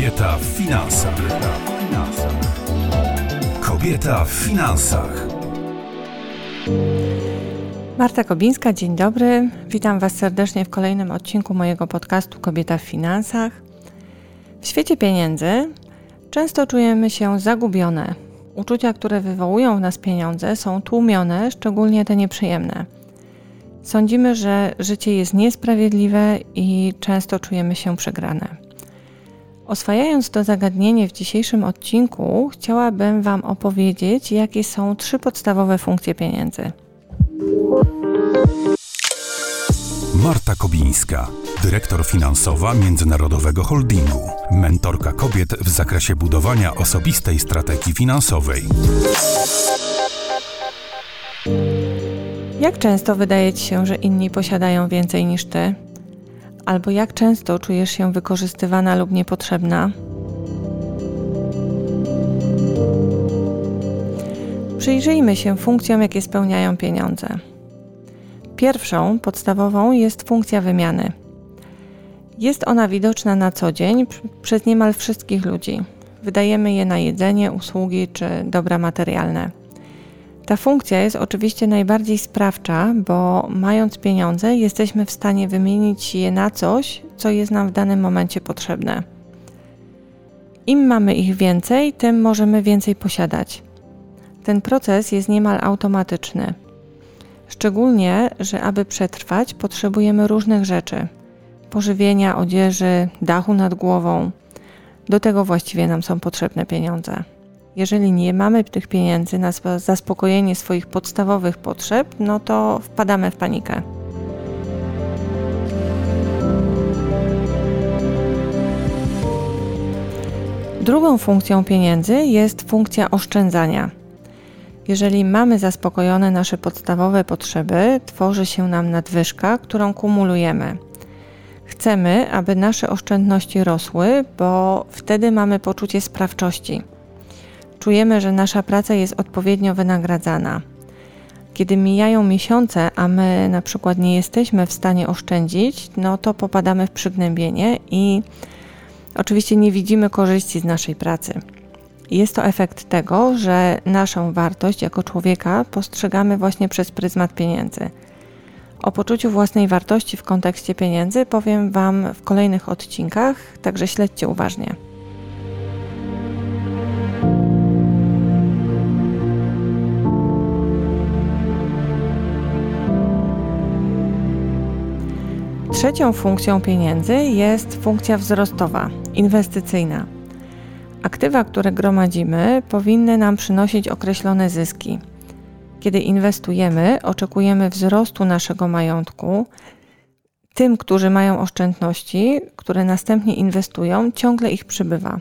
Kobieta w finansach. Kobieta w finansach. Marta Kobińska, dzień dobry. Witam Was serdecznie w kolejnym odcinku mojego podcastu Kobieta w finansach. W świecie pieniędzy często czujemy się zagubione. Uczucia, które wywołują w nas pieniądze, są tłumione, szczególnie te nieprzyjemne. Sądzimy, że życie jest niesprawiedliwe i często czujemy się przegrane. Oswajając to zagadnienie w dzisiejszym odcinku, chciałabym Wam opowiedzieć, jakie są trzy podstawowe funkcje pieniędzy. Marta Kobińska, dyrektor finansowa Międzynarodowego Holdingu, mentorka kobiet w zakresie budowania osobistej strategii finansowej. Jak często wydaje Ci się, że inni posiadają więcej niż Ty? Albo jak często czujesz się wykorzystywana lub niepotrzebna. Przyjrzyjmy się funkcjom, jakie spełniają pieniądze. Pierwszą, podstawową jest funkcja wymiany. Jest ona widoczna na co dzień przez niemal wszystkich ludzi. Wydajemy je na jedzenie, usługi czy dobra materialne. Ta funkcja jest oczywiście najbardziej sprawcza, bo mając pieniądze, jesteśmy w stanie wymienić je na coś, co jest nam w danym momencie potrzebne. Im mamy ich więcej, tym możemy więcej posiadać. Ten proces jest niemal automatyczny. Szczególnie, że aby przetrwać, potrzebujemy różnych rzeczy: pożywienia, odzieży, dachu nad głową. Do tego właściwie nam są potrzebne pieniądze. Jeżeli nie mamy tych pieniędzy na zaspokojenie swoich podstawowych potrzeb, no to wpadamy w panikę. Drugą funkcją pieniędzy jest funkcja oszczędzania. Jeżeli mamy zaspokojone nasze podstawowe potrzeby, tworzy się nam nadwyżka, którą kumulujemy. Chcemy, aby nasze oszczędności rosły, bo wtedy mamy poczucie sprawczości czujemy, że nasza praca jest odpowiednio wynagradzana. Kiedy mijają miesiące, a my na przykład nie jesteśmy w stanie oszczędzić, no to popadamy w przygnębienie i oczywiście nie widzimy korzyści z naszej pracy. Jest to efekt tego, że naszą wartość jako człowieka postrzegamy właśnie przez pryzmat pieniędzy. O poczuciu własnej wartości w kontekście pieniędzy powiem Wam w kolejnych odcinkach, także śledźcie uważnie. Trzecią funkcją pieniędzy jest funkcja wzrostowa, inwestycyjna. Aktywa, które gromadzimy, powinny nam przynosić określone zyski. Kiedy inwestujemy, oczekujemy wzrostu naszego majątku. Tym, którzy mają oszczędności, które następnie inwestują, ciągle ich przybywa.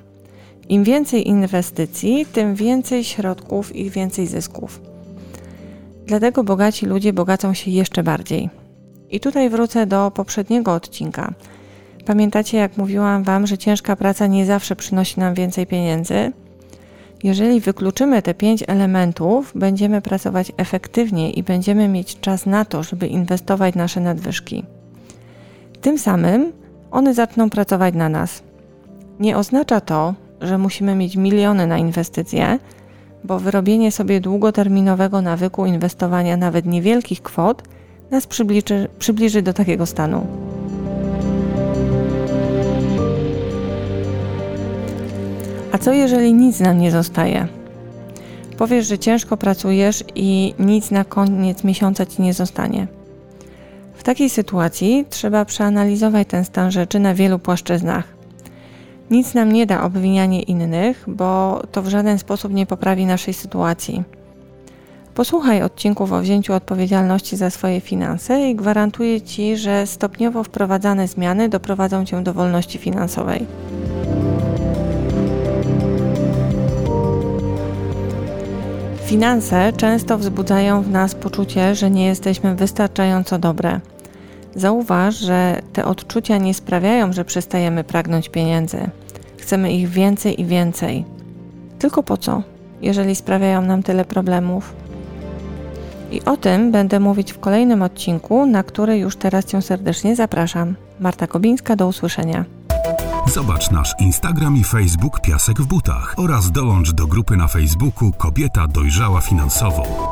Im więcej inwestycji, tym więcej środków i więcej zysków. Dlatego bogaci ludzie bogacą się jeszcze bardziej. I tutaj wrócę do poprzedniego odcinka. Pamiętacie, jak mówiłam Wam, że ciężka praca nie zawsze przynosi nam więcej pieniędzy? Jeżeli wykluczymy te pięć elementów, będziemy pracować efektywnie i będziemy mieć czas na to, żeby inwestować nasze nadwyżki. Tym samym one zaczną pracować na nas. Nie oznacza to, że musimy mieć miliony na inwestycje, bo wyrobienie sobie długoterminowego nawyku inwestowania nawet niewielkich kwot nas przybliży, przybliży do takiego stanu. A co jeżeli nic nam nie zostaje? Powiesz, że ciężko pracujesz i nic na koniec miesiąca ci nie zostanie. W takiej sytuacji trzeba przeanalizować ten stan rzeczy na wielu płaszczyznach. Nic nam nie da obwinianie innych, bo to w żaden sposób nie poprawi naszej sytuacji. Posłuchaj odcinków o wzięciu odpowiedzialności za swoje finanse i gwarantuję Ci, że stopniowo wprowadzane zmiany doprowadzą Cię do wolności finansowej. Finanse często wzbudzają w nas poczucie, że nie jesteśmy wystarczająco dobre. Zauważ, że te odczucia nie sprawiają, że przestajemy pragnąć pieniędzy. Chcemy ich więcej i więcej. Tylko po co, jeżeli sprawiają nam tyle problemów? I o tym będę mówić w kolejnym odcinku, na który już teraz Cię serdecznie zapraszam. Marta Kobińska, do usłyszenia. Zobacz nasz Instagram i Facebook Piasek w Butach oraz dołącz do grupy na Facebooku Kobieta Dojrzała Finansowo.